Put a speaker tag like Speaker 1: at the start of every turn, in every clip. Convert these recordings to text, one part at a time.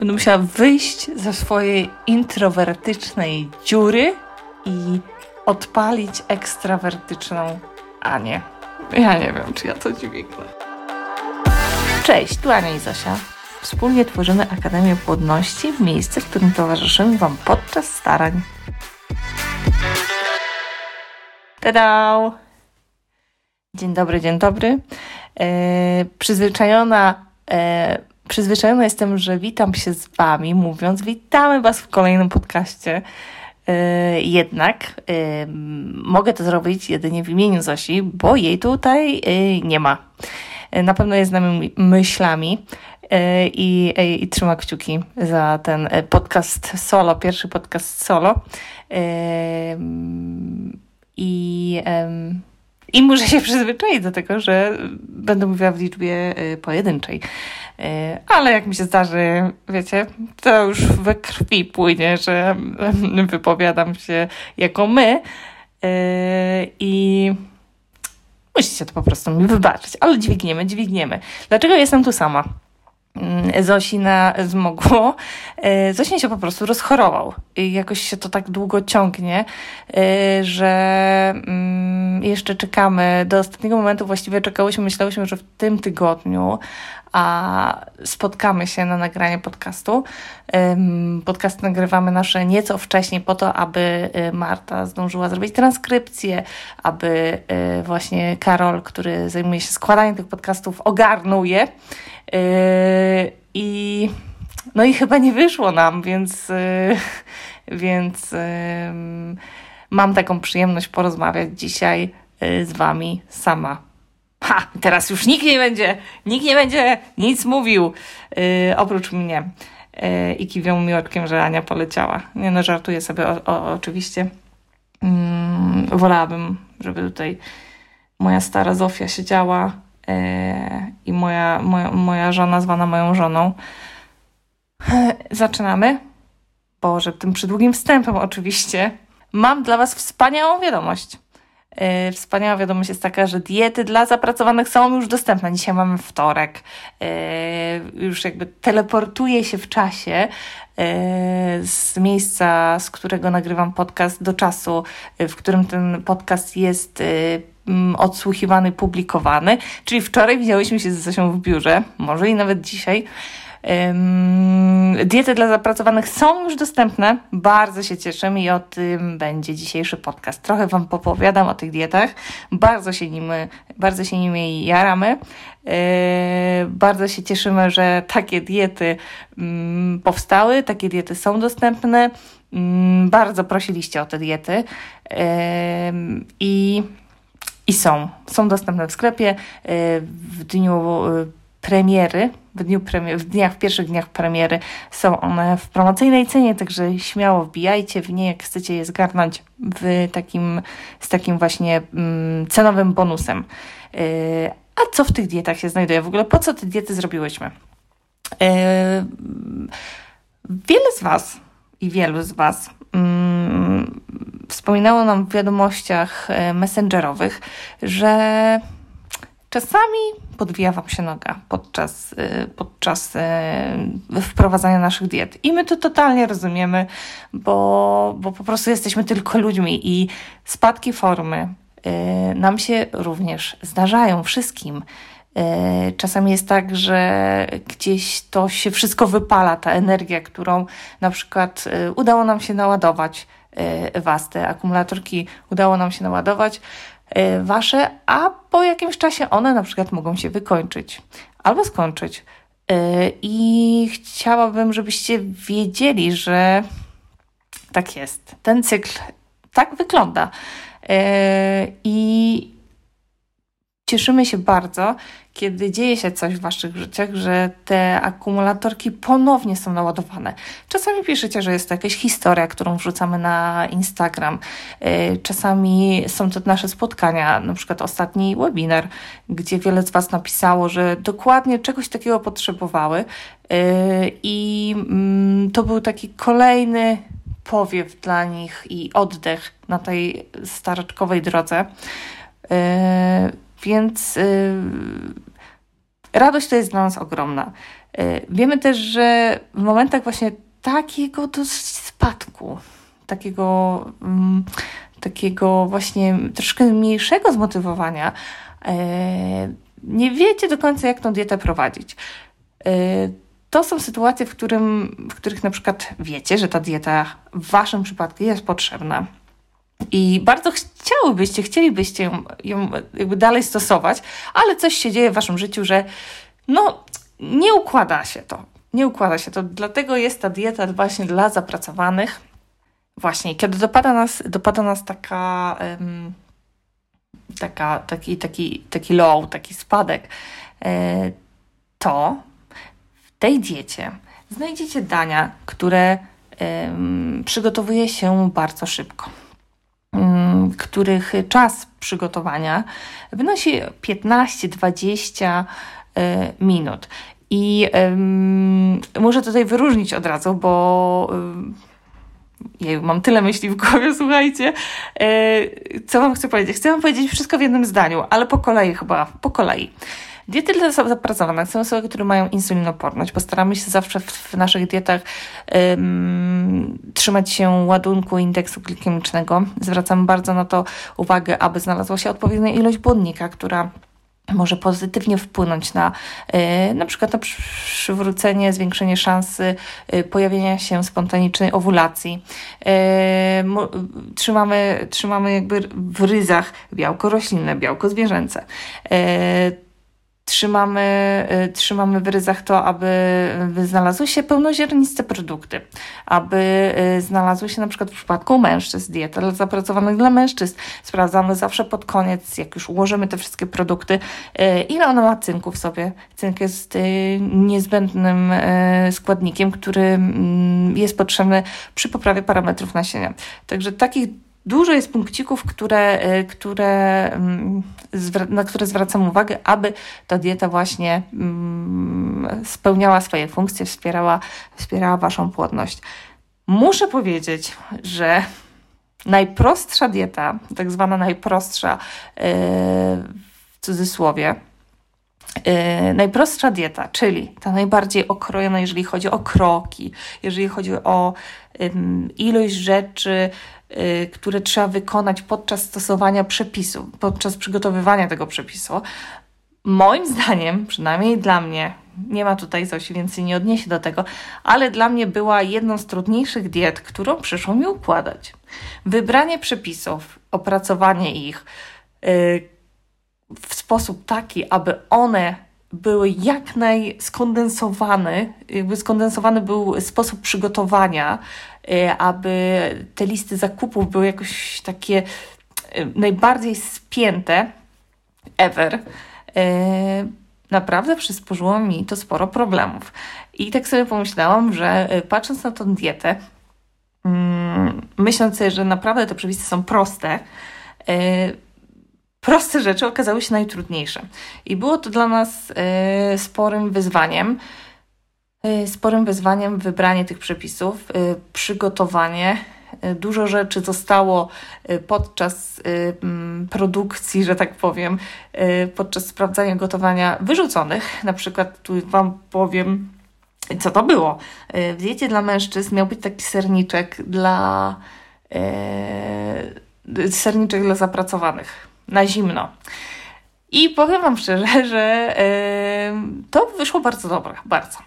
Speaker 1: Będę musiała wyjść ze swojej introwertycznej dziury i odpalić ekstrawertyczną Anię. Ja nie wiem, czy ja to dźwignę. Cześć, tu Ania i Zosia. Wspólnie tworzymy Akademię Płodności miejsce, w którym towarzyszymy Wam podczas starań. Tada! Dzień dobry, dzień dobry. E, przyzwyczajona, e, przyzwyczajona jestem, że witam się z Wami, mówiąc, witamy Was w kolejnym podcaście. E, jednak e, mogę to zrobić jedynie w imieniu Zosi, bo jej tutaj e, nie ma. Na pewno jest z nami myślami i, e, i trzyma kciuki za ten podcast solo, pierwszy podcast solo. I, em, I muszę się przyzwyczaić do tego, że będę mówiła w liczbie e, pojedynczej. E, Ale jak mi się zdarzy, wiecie, to już we krwi płynie, że em, wypowiadam się jako my. E, I musicie to po prostu mi wybaczyć, ale dźwigniemy, dźwigniemy. Dlaczego jestem tu sama? Mm, Zosina zmogło. E, Zosin się po prostu rozchorował. I jakoś się to tak długo ciągnie, e, że mm, jeszcze czekamy. Do ostatniego momentu właściwie czekałyśmy, myślałyśmy, że w tym tygodniu a spotkamy się na nagranie podcastu. Podcast nagrywamy nasze nieco wcześniej po to, aby y, Marta zdążyła zrobić transkrypcję, aby y, właśnie Karol, który zajmuje się składaniem tych podcastów, ogarnął je. Yy, I no i chyba nie wyszło nam, więc, więc mam taką przyjemność porozmawiać dzisiaj z Wami sama. Ha, teraz już nikt nie będzie, nikt nie będzie nic mówił, yy, oprócz mnie. Yy, I kiwią mi oczkiem, że Ania poleciała. Nie no, żartuję sobie o, o, oczywiście. Mm, wolałabym, żeby tutaj moja stara Zofia siedziała yy, i moja, moja, moja żona zwana moją żoną. Zaczynamy. Boże, tym przydługim wstępem oczywiście. Mam dla Was wspaniałą wiadomość. Yy, Wspaniała wiadomość jest taka, że diety dla zapracowanych są już dostępne. Dzisiaj mamy wtorek. Yy, Już jakby teleportuję się w czasie yy, z miejsca, z którego nagrywam podcast, do czasu, w którym ten podcast jest odsłuchiwany, publikowany. Czyli wczoraj widziałyśmy się z Zosią w biurze, może i nawet dzisiaj. Diety dla zapracowanych są już dostępne. Bardzo się cieszę i o tym będzie dzisiejszy podcast. Trochę Wam popowiadam o tych dietach. Bardzo się nimi, bardzo się nimi jaramy. Bardzo się cieszymy, że takie diety mm, powstały, takie diety są dostępne. Mm, Bardzo prosiliście o te diety. I i są. Są dostępne w sklepie. Yy, W dniu yy, premiery, w, dniu premiery, w dniach, w pierwszych dniach premiery są one w promocyjnej cenie, także śmiało wbijajcie w nie, jak chcecie je zgarnąć w takim, z takim właśnie mm, cenowym bonusem. Yy, a co w tych dietach się znajduje? W ogóle po co te diety zrobiłyśmy? Yy, wiele z Was i wielu z Was mm, wspominało nam w wiadomościach e, messengerowych, że czasami podwija Wam się noga podczas, e, podczas e, wprowadzania naszych diet. I my to totalnie rozumiemy, bo, bo po prostu jesteśmy tylko ludźmi i spadki formy e, nam się również zdarzają wszystkim. Czasami jest tak, że gdzieś to się wszystko wypala, ta energia, którą na przykład udało nam się naładować Was, te akumulatorki udało nam się naładować Wasze, a po jakimś czasie one na przykład mogą się wykończyć albo skończyć. E, I chciałabym, żebyście wiedzieli, że tak jest. Ten cykl tak wygląda. E, I cieszymy się bardzo, kiedy dzieje się coś w Waszych życiach, że te akumulatorki ponownie są naładowane. Czasami piszecie, że jest to jakaś historia, którą wrzucamy na Instagram. Yy, Czasami są to nasze spotkania, na przykład ostatni webinar, gdzie wiele z Was napisało, że dokładnie czegoś takiego potrzebowały. Yy, I mm, to był taki kolejny powiew dla nich i oddech na tej staraczkowej drodze. Więc yy, radość to jest dla nas ogromna. Wiemy też, że w momentach właśnie takiego dosyć spadku, takiego, mm, takiego właśnie troszkę mniejszego zmotywowania, nie wiecie do końca, jak tą dietę prowadzić. To są sytuacje, w, którym, w których na przykład wiecie, że ta dieta w Waszym przypadku jest potrzebna. I bardzo chciałybyście, chcielibyście ją, ją jakby dalej stosować, ale coś się dzieje w Waszym życiu, że no, nie układa się to. Nie układa się to. Dlatego jest ta dieta właśnie dla zapracowanych. Właśnie, kiedy dopada nas, dopada nas taka, um, taka taki, taki, taki low, taki spadek, e, to tej diecie znajdziecie dania, które ym, przygotowuje się bardzo szybko, których czas przygotowania wynosi 15-20 y, minut. I ym, muszę tutaj wyróżnić od razu, bo ja mam tyle myśli w głowie, słuchajcie. E, co Wam chcę powiedzieć? Chcę Wam powiedzieć wszystko w jednym zdaniu, ale po kolei chyba, po kolei. Diety dla zapracowanych są osoby, które mają insulinoporność. Postaramy się zawsze w, w naszych dietach trzymać się ładunku indeksu glikemicznego. Zwracamy bardzo na to uwagę, aby znalazła się odpowiednia ilość błonnika, która może pozytywnie wpłynąć na y, na przykład na przywrócenie, zwiększenie szansy y, pojawienia się spontanicznej owulacji. Y, trzymamy, trzymamy jakby w ryzach białko roślinne, białko zwierzęce trzymamy, y, trzymamy w ryzach to, aby znalazły się pełnoziarniste produkty, aby y, znalazły się na przykład w przypadku mężczyzn dieta dla zapracowanych dla mężczyzn. Sprawdzamy zawsze pod koniec, jak już ułożymy te wszystkie produkty, y, ile ona ma cynku w sobie. Cynk jest niezbędnym składnikiem, który mm, jest potrzebny przy poprawie parametrów nasienia. Także takich Dużo jest punkcików, które, e, które, mm, na które zwracam uwagę, aby ta dieta właśnie mm, spełniała swoje funkcje, wspierała, wspierała Waszą płodność. Muszę powiedzieć, że najprostsza dieta, tak zwana najprostsza e, w cudzysłowie, e, najprostsza dieta, czyli ta najbardziej okrojona, jeżeli chodzi o kroki, jeżeli chodzi o ilość rzeczy, Y, które trzeba wykonać podczas stosowania przepisu, podczas przygotowywania tego przepisu. Moim zdaniem, przynajmniej dla mnie, nie ma tutaj Zosi, więc nie odniesie do tego, ale dla mnie była jedną z trudniejszych diet, którą przyszło mi układać. Wybranie przepisów, opracowanie ich yy, w sposób taki, aby one były jak najskondensowane, jakby skondensowany był sposób przygotowania, y, aby te listy zakupów były jakoś takie y, najbardziej spięte ever. Y, naprawdę przysporzyło mi to sporo problemów. I tak sobie pomyślałam, że patrząc na tą dietę, mm, myśląc sobie, że naprawdę te przepisy są proste, proste rzeczy okazały się najtrudniejsze. I było to dla nas y, sporym wyzwaniem. Y, sporym wyzwaniem wybranie tych przepisów, y, przygotowanie. Dużo rzeczy zostało podczas produkcji, że tak powiem, podczas sprawdzania gotowania wyrzuconych. Na przykład tu Wam powiem, co to było. W diecie dla mężczyzn miał być taki serniczek dla serniczek dla zapracowanych na zimno. I powiem Wam szczerze, że yy, to wyszło bardzo dobre, bardzo.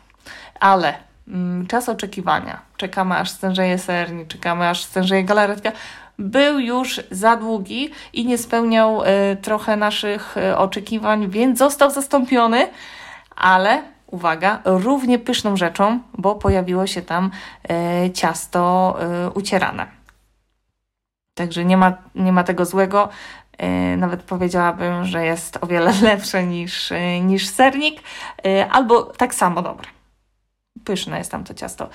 Speaker 1: Ale yy, czas oczekiwania, czekamy aż stężeje serni, czekamy aż stężeje galaretka, był już za długi i nie spełniał yy, trochę naszych y, oczekiwań, więc został zastąpiony, ale uwaga, równie pyszną rzeczą, bo pojawiło się tam y, ciasto y, ucierane. Także nie ma, nie ma tego złego. E, nawet powiedziałabym, że jest o wiele lepsze niż, e, niż sernik, e, albo tak samo dobre. Pyszne jest tam to ciasto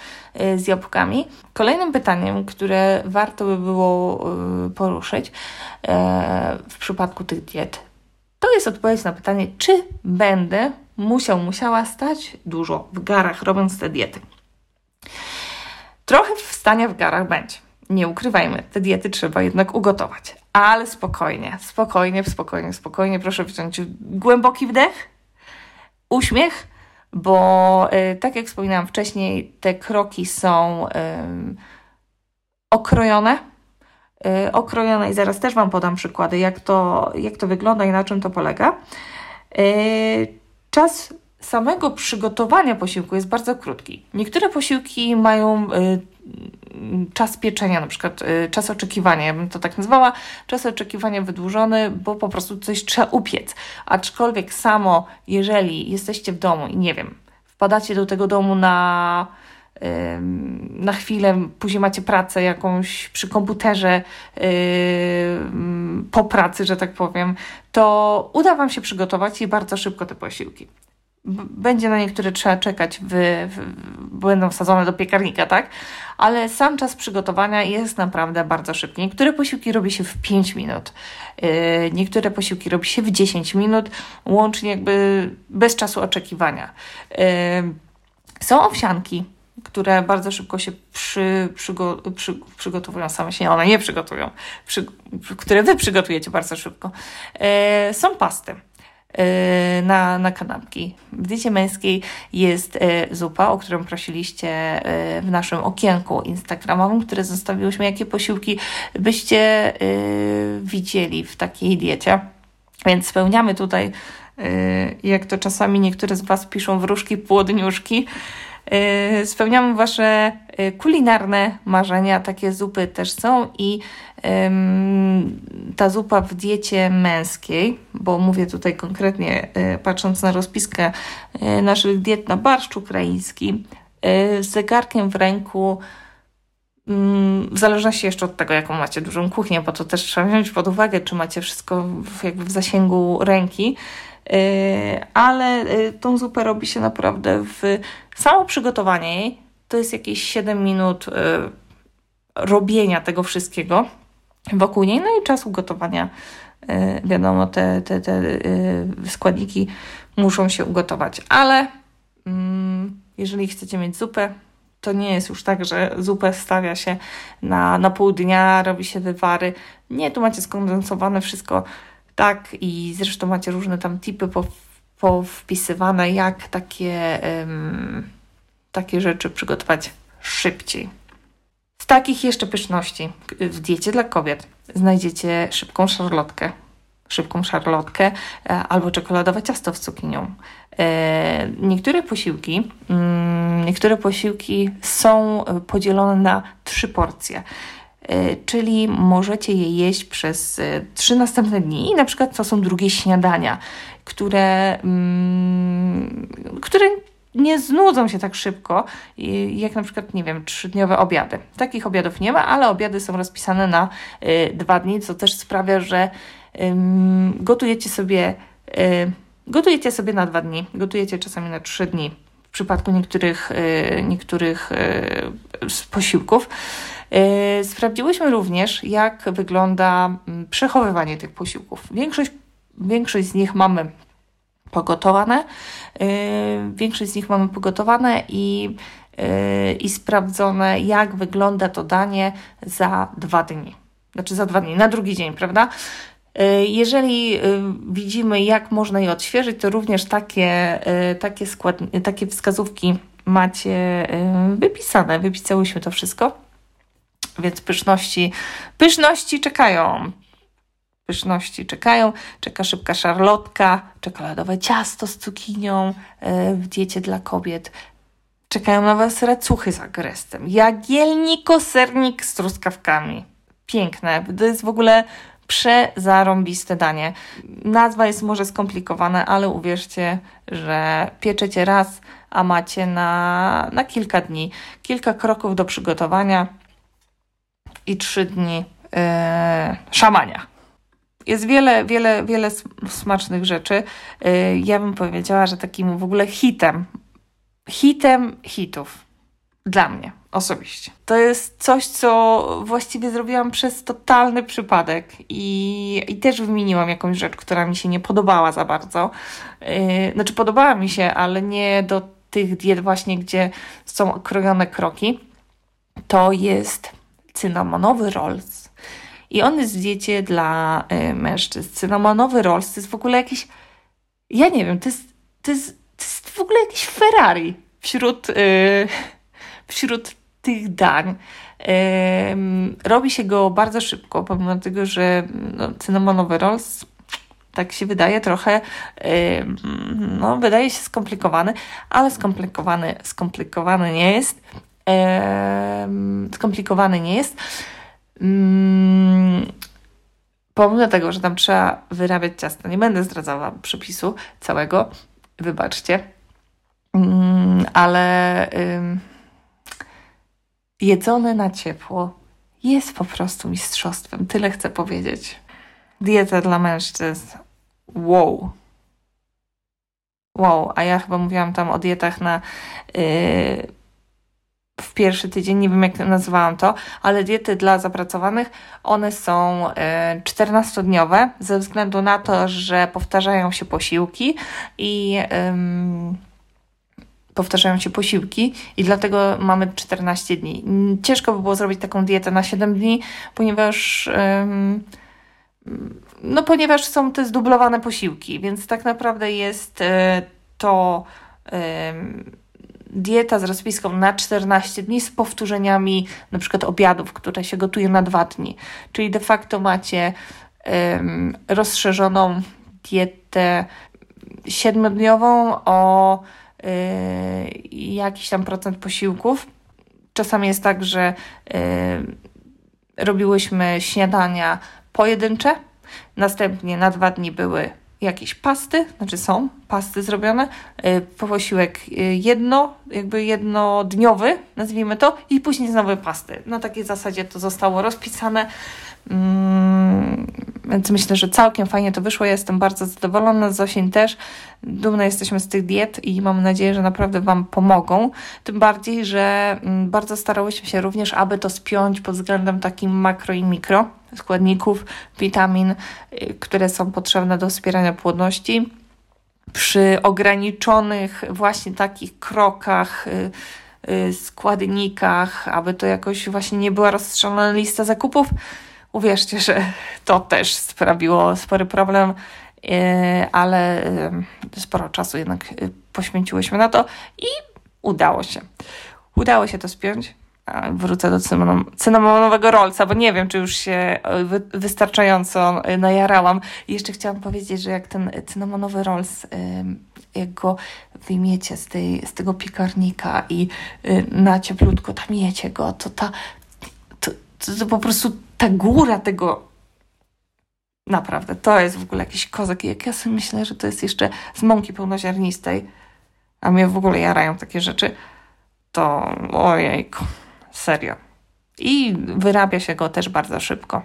Speaker 1: z jabłkami. Kolejnym pytaniem, które warto by było poruszyć w przypadku tych diet, to jest odpowiedź na pytanie, czy będę musiał, musiała stać dużo w garach, robiąc te diety. Trochę wstania w garach będzie. Nie ukrywajmy, te diety trzeba jednak ugotować ale spokojnie, spokojnie, spokojnie, spokojnie. Proszę wziąć głęboki wdech, uśmiech, bo y, tak jak wspominałam wcześniej, te kroki są y, okrojone. Y, okrojone i zaraz też Wam podam przykłady, jak to, jak to wygląda i na czym to polega. Czas samego przygotowania posiłku jest bardzo krótki. Niektóre posiłki mają czas pieczenia, na przykład czas oczekiwania, ja bym to tak nazwała, czas oczekiwania wydłużony, bo po prostu coś trzeba upiec. Aczkolwiek samo, jeżeli jesteście w domu i nie wiem, wpadacie do tego domu na, na chwilę, później macie pracę jakąś przy komputerze po pracy, że tak powiem, to uda Wam się przygotować i bardzo szybko te posiłki. Będzie na niektóre trzeba czekać, w, w, będą wsadzone do piekarnika, tak? Ale sam czas przygotowania jest naprawdę bardzo szybki. Niektóre posiłki robi się w 5 minut, yy, niektóre posiłki robi się w 10 minut, łącznie jakby bez czasu oczekiwania. Yy, są owsianki, które bardzo szybko się przy, przygo, przy, przygotowują, same się one nie przygotują, przy, które Wy przygotujecie bardzo szybko. Yy, są pasty na, na kanapki. W diecie męskiej jest y, zupa, o którą prosiliście y, w naszym okienku instagramowym, które zostawiłyśmy, jakie posiłki byście widzieli w takiej diecie. Więc spełniamy tutaj, jak to czasami niektóre z Was piszą, wróżki, płodniuszki. Spełniamy Wasze kulinarne marzenia, takie zupy też są i ta zupa w diecie męskiej, bo mówię tutaj konkretnie e, patrząc na rozpiskę e, naszych diet na barszcz ukraiński, e, z zegarkiem w ręku, mm, w zależności jeszcze od tego, jaką macie dużą kuchnię, bo to też trzeba wziąć pod uwagę, czy macie wszystko w, jakby w zasięgu ręki, ale tą zupę robi się naprawdę w samo przygotowanie jej. To jest jakieś 7 minut robienia tego wszystkiego wokół niej, no i czasu gotowania. E, wiadomo, te, te, te e, składniki muszą się ugotować, ale mm, jeżeli chcecie mieć zupę, to nie jest już tak, że zupę stawia się na, na pół dnia, robi się wywary. Nie, tu macie skondensowane wszystko tak i zresztą macie różne tam tipy powpisywane, jak takie, takie rzeczy przygotować szybciej. Takich jeszcze pyszności w diecie dla kobiet znajdziecie szybką szarlotkę, szybką szarlotkę e, albo czekoladowe ciasto z cukinią. E, niektóre posiłki, mm, niektóre posiłki są podzielone na trzy porcje. E, czyli możecie je jeść przez trzy następne dni. I na przykład to są drugie śniadania, które, mm, które nie znudzą się tak szybko, jak na przykład, nie wiem, trzydniowe obiady. Takich obiadów nie ma, ale obiady są rozpisane na y, dwa dni, co też sprawia, że gotujecie sobie y, gotujecie sobie na dwa dni, gotujecie czasami na trzy dni w przypadku niektórych, y, niektórych posiłków. Sprawdziłyśmy również, jak wygląda mm, przechowywanie tych posiłków. Większość, większość z nich mamy pogotowane. Y, większość z nich mamy pogotowane i, y, i sprawdzone, jak wygląda to danie za dwa dni. Znaczy za dwa dni, na drugi dzień, prawda? Y, jeżeli widzimy, jak można je odświeżyć, to również takie, takie, skład, takie wskazówki macie wypisane. Wypisałyśmy to wszystko. Więc pyszności, pyszności czekają pyszności czekają. Czeka szybka szarlotka, czekoladowe ciasto z cukinią e, w diecie dla kobiet. Czekają na Was recuchy z agrestem, jagielniko sernik z truskawkami. Piękne. To jest w ogóle przezarąbiste danie. Nazwa jest może skomplikowana, ale uwierzcie, że pieczecie raz, a macie na, na kilka dni. Kilka kroków do przygotowania i trzy dni yy, szamania. Jest wiele, wiele, wiele smacznych rzeczy. Y, ja bym powiedziała, że takim w ogóle hitem, hitem hitów dla mnie osobiście. To jest coś, co właściwie zrobiłam przez totalny przypadek i, i też wymieniłam jakąś rzecz, która mi się nie podobała za bardzo. Yy, znaczy, podobała mi się, ale nie do tych diet, właśnie gdzie są okrojone kroki. To jest cynamonowy rolls i on jest diecie dla y, mężczyzn. Cynamonowy rolls to jest w ogóle jakiś, ja nie wiem, to jest, to jest, to jest w ogóle jakiś Ferrari wśród, yy, wśród tych dań. robi się go bardzo szybko, pomimo tego, że no, cynamonowy rolls tak się wydaje trochę, no, wydaje się skomplikowany, ale skomplikowany, skomplikowany nie jest. Skomplikowany nie jest. Pomimo tego, że tam trzeba wyrabiać ciasto, nie będę zdradzała przepisu całego, wybaczcie, ale jedzone na ciepło jest po prostu mistrzostwem. Tyle chcę powiedzieć. Dieta dla mężczyzn. Wow. Wow, a ja chyba mówiłam tam o dietach na yy, w pierwszy tydzień, nie wiem jak nazywałam to, ale diety dla zapracowanych, one są yy, 14-dniowe ze względu na to, że powtarzają się posiłki i yy, powtarzają się posiłki i dlatego mamy 14 dni. Ciężko by było zrobić taką dietę na 7 dni, ponieważ no ponieważ są te zdublowane posiłki, więc tak naprawdę jest e, to dieta z rozpiską na 14 dni z powtórzeniami na przykład obiadów, które się gotuje na dwa dni. Czyli de facto macie rozszerzoną dietę siedmiodniową o Y, jakiś tam procent posiłków. Czasami jest tak, że y, robiłyśmy śniadania pojedyncze, następnie na dwa dni były jakieś pasty, znaczy są pasty zrobione, y, posiłek jedno, jakby jednodniowy, nazwijmy to, i później znowu pasty. Na takiej zasadzie to zostało rozpisane. Mm, więc myślę, że całkiem fajnie to wyszło. Ja jestem bardzo zadowolona, Zosień też. Dumne jesteśmy z tych diet i mam nadzieję, że naprawdę Wam pomogą. Tym bardziej, że mm, bardzo starałyśmy się również, aby to spiąć pod względem takim makro i mikro składników, witamin, y, które są potrzebne do wspierania płodności. Przy ograniczonych właśnie takich krokach, y, y, składnikach, aby to jakoś właśnie nie była rozstrzelona lista zakupów, Uwierzcie, że to też sprawiło spory problem, e, ale e, sporo czasu jednak e, poświęciłyśmy na to i udało się. Udało się to spiąć. Wrócę do cynamonowego rolca, bo nie wiem, czy już się wystarczająco najarałam. I jeszcze chciałam powiedzieć, że jak ten cynamonowy rolls, jak go wyjmiecie z, tej, z tego piekarnika i na cieplutko tam jecie go, to ta to, to, po prostu ta góra tego Naprawdę, to jest w ogóle jakiś kozak. Jak ja sobie myślę, że to jest jeszcze z mąki pełnoziarnistej, a mnie w ogóle jarają takie rzeczy, to ojejku, serio. I wyrabia się go też bardzo szybko.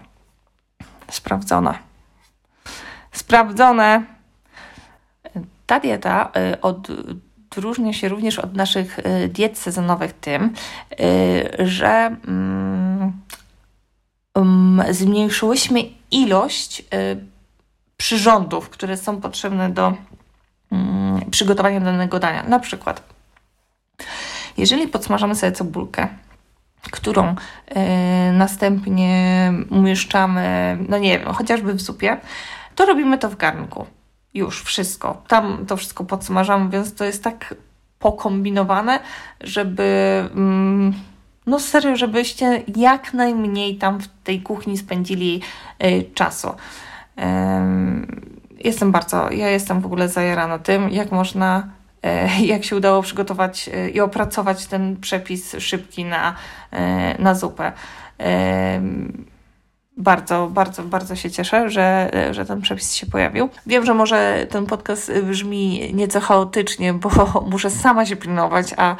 Speaker 1: Sprawdzone. Sprawdzone. Ta dieta y, odróżnia się również od naszych y, diet sezonowych tym, y, że mm, um, zmniejszyłyśmy ilość y, przyrządów, które są potrzebne do um, przygotowania danego dania. Na przykład, jeżeli podsmażamy sobie cebulkę, którą y, następnie umieszczamy, no nie wiem, chociażby w zupie, to robimy to w garnku. Już wszystko. Tam to wszystko podsmażamy, więc to jest tak pokombinowane, żeby. Mm, no serio, żebyście jak najmniej tam w tej kuchni spędzili y, czasu. Jestem bardzo, ja jestem w ogóle zajarana tym, jak można, e, jak się udało przygotować e, i opracować ten przepis szybki na, e, na zupę. Bardzo, bardzo, bardzo się cieszę, że, że ten przepis się pojawił. Wiem, że może ten podcast brzmi nieco chaotycznie, bo muszę sama się pilnować, a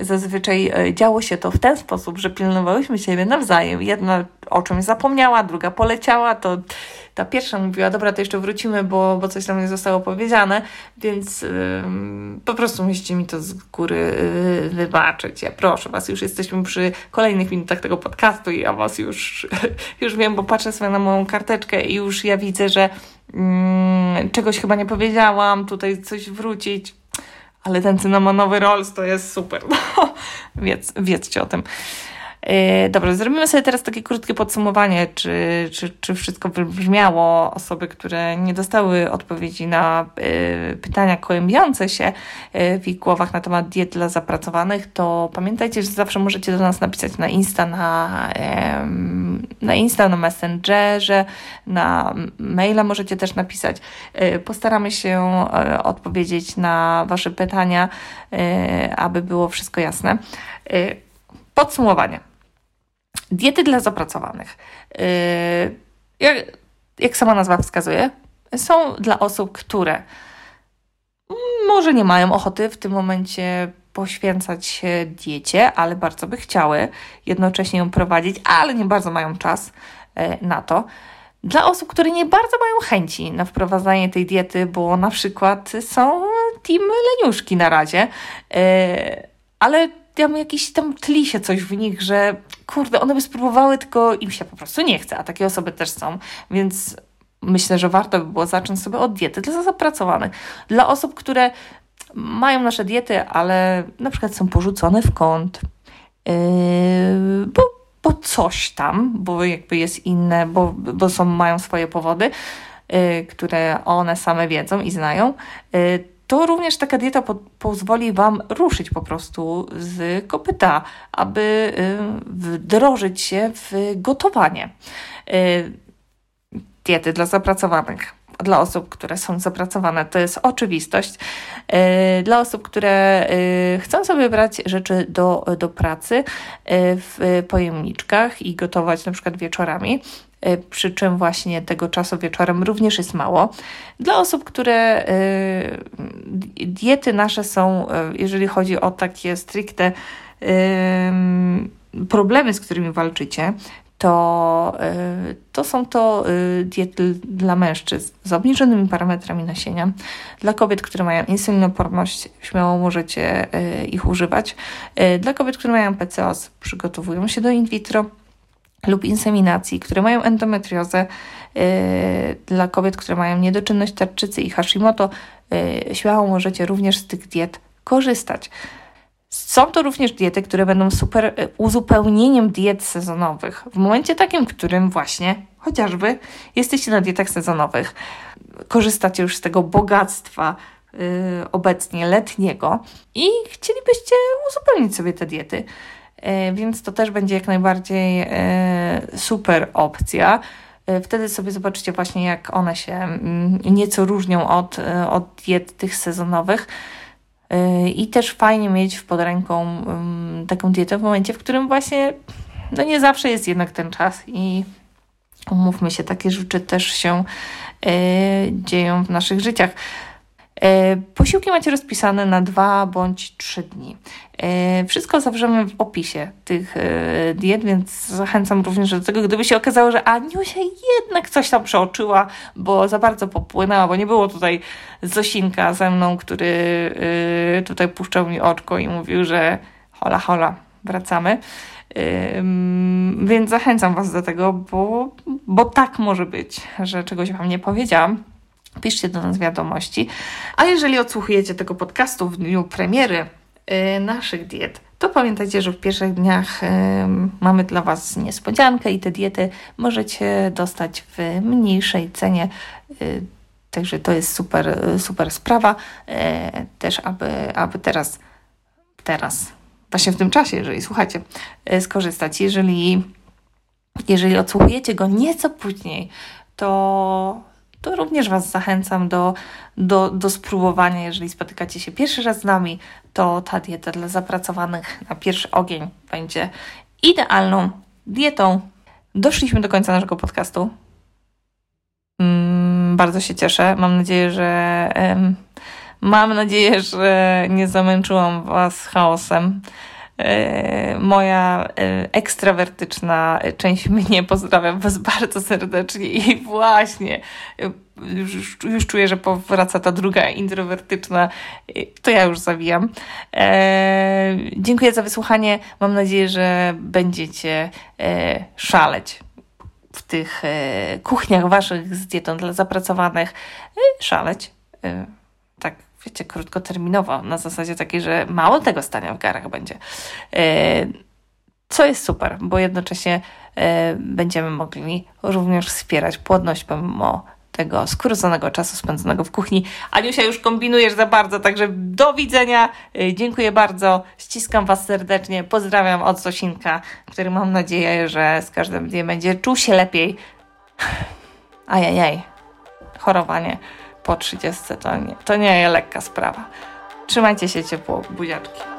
Speaker 1: zazwyczaj e, działo się to w ten sposób, że pilnowałyśmy siebie nawzajem. Jedna o czymś zapomniała, druga poleciała, to ta pierwsza mówiła, dobra, to jeszcze wrócimy, bo, bo coś tam nie zostało powiedziane, więc po prostu musicie mi to z góry yy, wybaczyć. Ja proszę Was, już jesteśmy przy kolejnych minutach tego podcastu i ja Was już, już wiem, bo patrzę sobie na moją karteczkę i już ja widzę, że yy, czegoś chyba nie powiedziałam, tutaj coś wrócić ale ten cynamonowy rolls to jest super. No, wiedz, wiedzcie o tym. Yy, dobra, zrobimy sobie teraz takie krótkie podsumowanie, czy, czy, czy wszystko wybrzmiało. Osoby, które nie dostały odpowiedzi na yy, pytania kłębiące się yy, w ich głowach na temat diet dla zapracowanych, to pamiętajcie, że zawsze możecie do nas napisać na Insta, na, na Insta, na Messengerze, na maila możecie też napisać. Postaramy się odpowiedzieć na Wasze pytania, aby było wszystko jasne. Podsumowanie. Diety dla zapracowanych. Yy, jak, jak sama nazwa wskazuje, są dla osób, które może nie mają ochoty w tym momencie poświęcać się diecie, ale bardzo by chciały jednocześnie ją prowadzić, ale nie bardzo mają czas yy, na to. Dla osób, które nie bardzo mają chęci na wprowadzanie tej diety, bo na przykład są team leniuszki na razie, yy, ale tam jakiś tam tli się coś w nich, że kurde, one by spróbowały, tylko im się po prostu nie chce, a takie osoby też są, więc myślę, że warto by było zacząć sobie od diety dla zapracowanych. Dla osób, które mają nasze diety, ale na przykład są porzucone w kąt, yy, bo, bo coś tam, bo jakby jest inne, bo, bo są, mają swoje powody, yy, które one same wiedzą i znają, yy, to również taka dieta po pozwoli Wam ruszyć po prostu z kopyta, aby y, wdrożyć się w gotowanie. Y, diety dla zapracowanych dla osób, które są zapracowane, to jest oczywistość. Y, dla osób, które chcą sobie brać rzeczy do, do pracy w pojemniczkach i gotować na przykład wieczorami, przy czym właśnie tego czasu wieczorem również jest mało. Dla osób, które y, diety nasze są, y, jeżeli chodzi o takie stricte problemy, z którymi walczycie, to, to są to diety dla mężczyzn z obniżonymi parametrami nasienia. Dla kobiet, które mają insulinoporność, śmiało możecie ich używać. Dla kobiet, które mają PCOS, przygotowują się do in vitro lub inseminacji, które mają endometriozę, yy, dla kobiet, które mają niedoczynność tarczycy i Hashimoto, yy, śmiało możecie również z tych diet korzystać. Są to również diety, które będą super yy, uzupełnieniem diet sezonowych. W momencie takim, w którym właśnie chociażby jesteście na dietach sezonowych, korzystacie już z tego bogactwa yy, obecnie letniego i chcielibyście uzupełnić sobie te diety więc to też będzie jak najbardziej e, super opcja. E, wtedy sobie zobaczycie właśnie, jak one się mm, nieco różnią od, od diet tych sezonowych. I też fajnie mieć pod ręką mm, taką dietę w momencie, w którym właśnie no nie zawsze jest jednak ten czas i umówmy się, takie rzeczy też się dzieją w naszych życiach. E, posiłki macie rozpisane na dwa bądź trzy dni. E, wszystko zawrzemy w opisie tych e, diet, więc zachęcam również do tego, gdyby się okazało, że Aniusia jednak coś tam przeoczyła, bo za bardzo popłynęła, bo nie było tutaj Zosinka ze mną, który tutaj puszczał mi oczko i mówił, że hola, hola, wracamy. Więc zachęcam Was do tego, bo, bo tak może być, że czegoś Wam nie powiedziałam. Piszcie do nas wiadomości. A jeżeli odsłuchujecie tego podcastu w dniu premiery yy, naszych diet, to pamiętajcie, że w pierwszych dniach yy, mamy dla Was niespodziankę i te diety możecie dostać w mniejszej cenie. Yy, także to jest super, super sprawa. Y, też, aby, aby teraz, teraz, właśnie w tym czasie, jeżeli słuchacie, y, skorzystać. Jeżeli, jeżeli odsłuchujecie go nieco później, to to również Was zachęcam do, do, do spróbowania. Jeżeli spotykacie się pierwszy raz z nami, to ta dieta dla zapracowanych na pierwszy ogień będzie idealną dietą. Doszliśmy do końca naszego podcastu. Mm, bardzo się cieszę. Mam nadzieję, że mam nadzieję, że nie zamęczyłam Was chaosem. E, moja e, ekstrawertyczna część mnie pozdrawiam Was bardzo serdecznie i właśnie e, już, już czuję, że powraca ta druga introwertyczna, to ja już zawijam. Dziękuję za wysłuchanie. Mam nadzieję, że będziecie szaleć w tych kuchniach waszych z dietą dla zapracowanych. szaleć. tak wiecie, krótkoterminowo, na zasadzie takiej, że mało tego stania w garach będzie. E, co jest super, bo jednocześnie e, będziemy mogli również wspierać płodność pomimo tego skróconego czasu spędzonego w kuchni. Aniusia, już kombinujesz za bardzo, także do widzenia. E, dziękuję bardzo. Ściskam Was serdecznie. Pozdrawiam od Zosinka, który mam nadzieję, że z każdym dniem będzie czuł się lepiej. Ajajaj. Chorowanie po 30 to nie, to nie jest lekka sprawa. Trzymajcie się ciepło, buziaczki.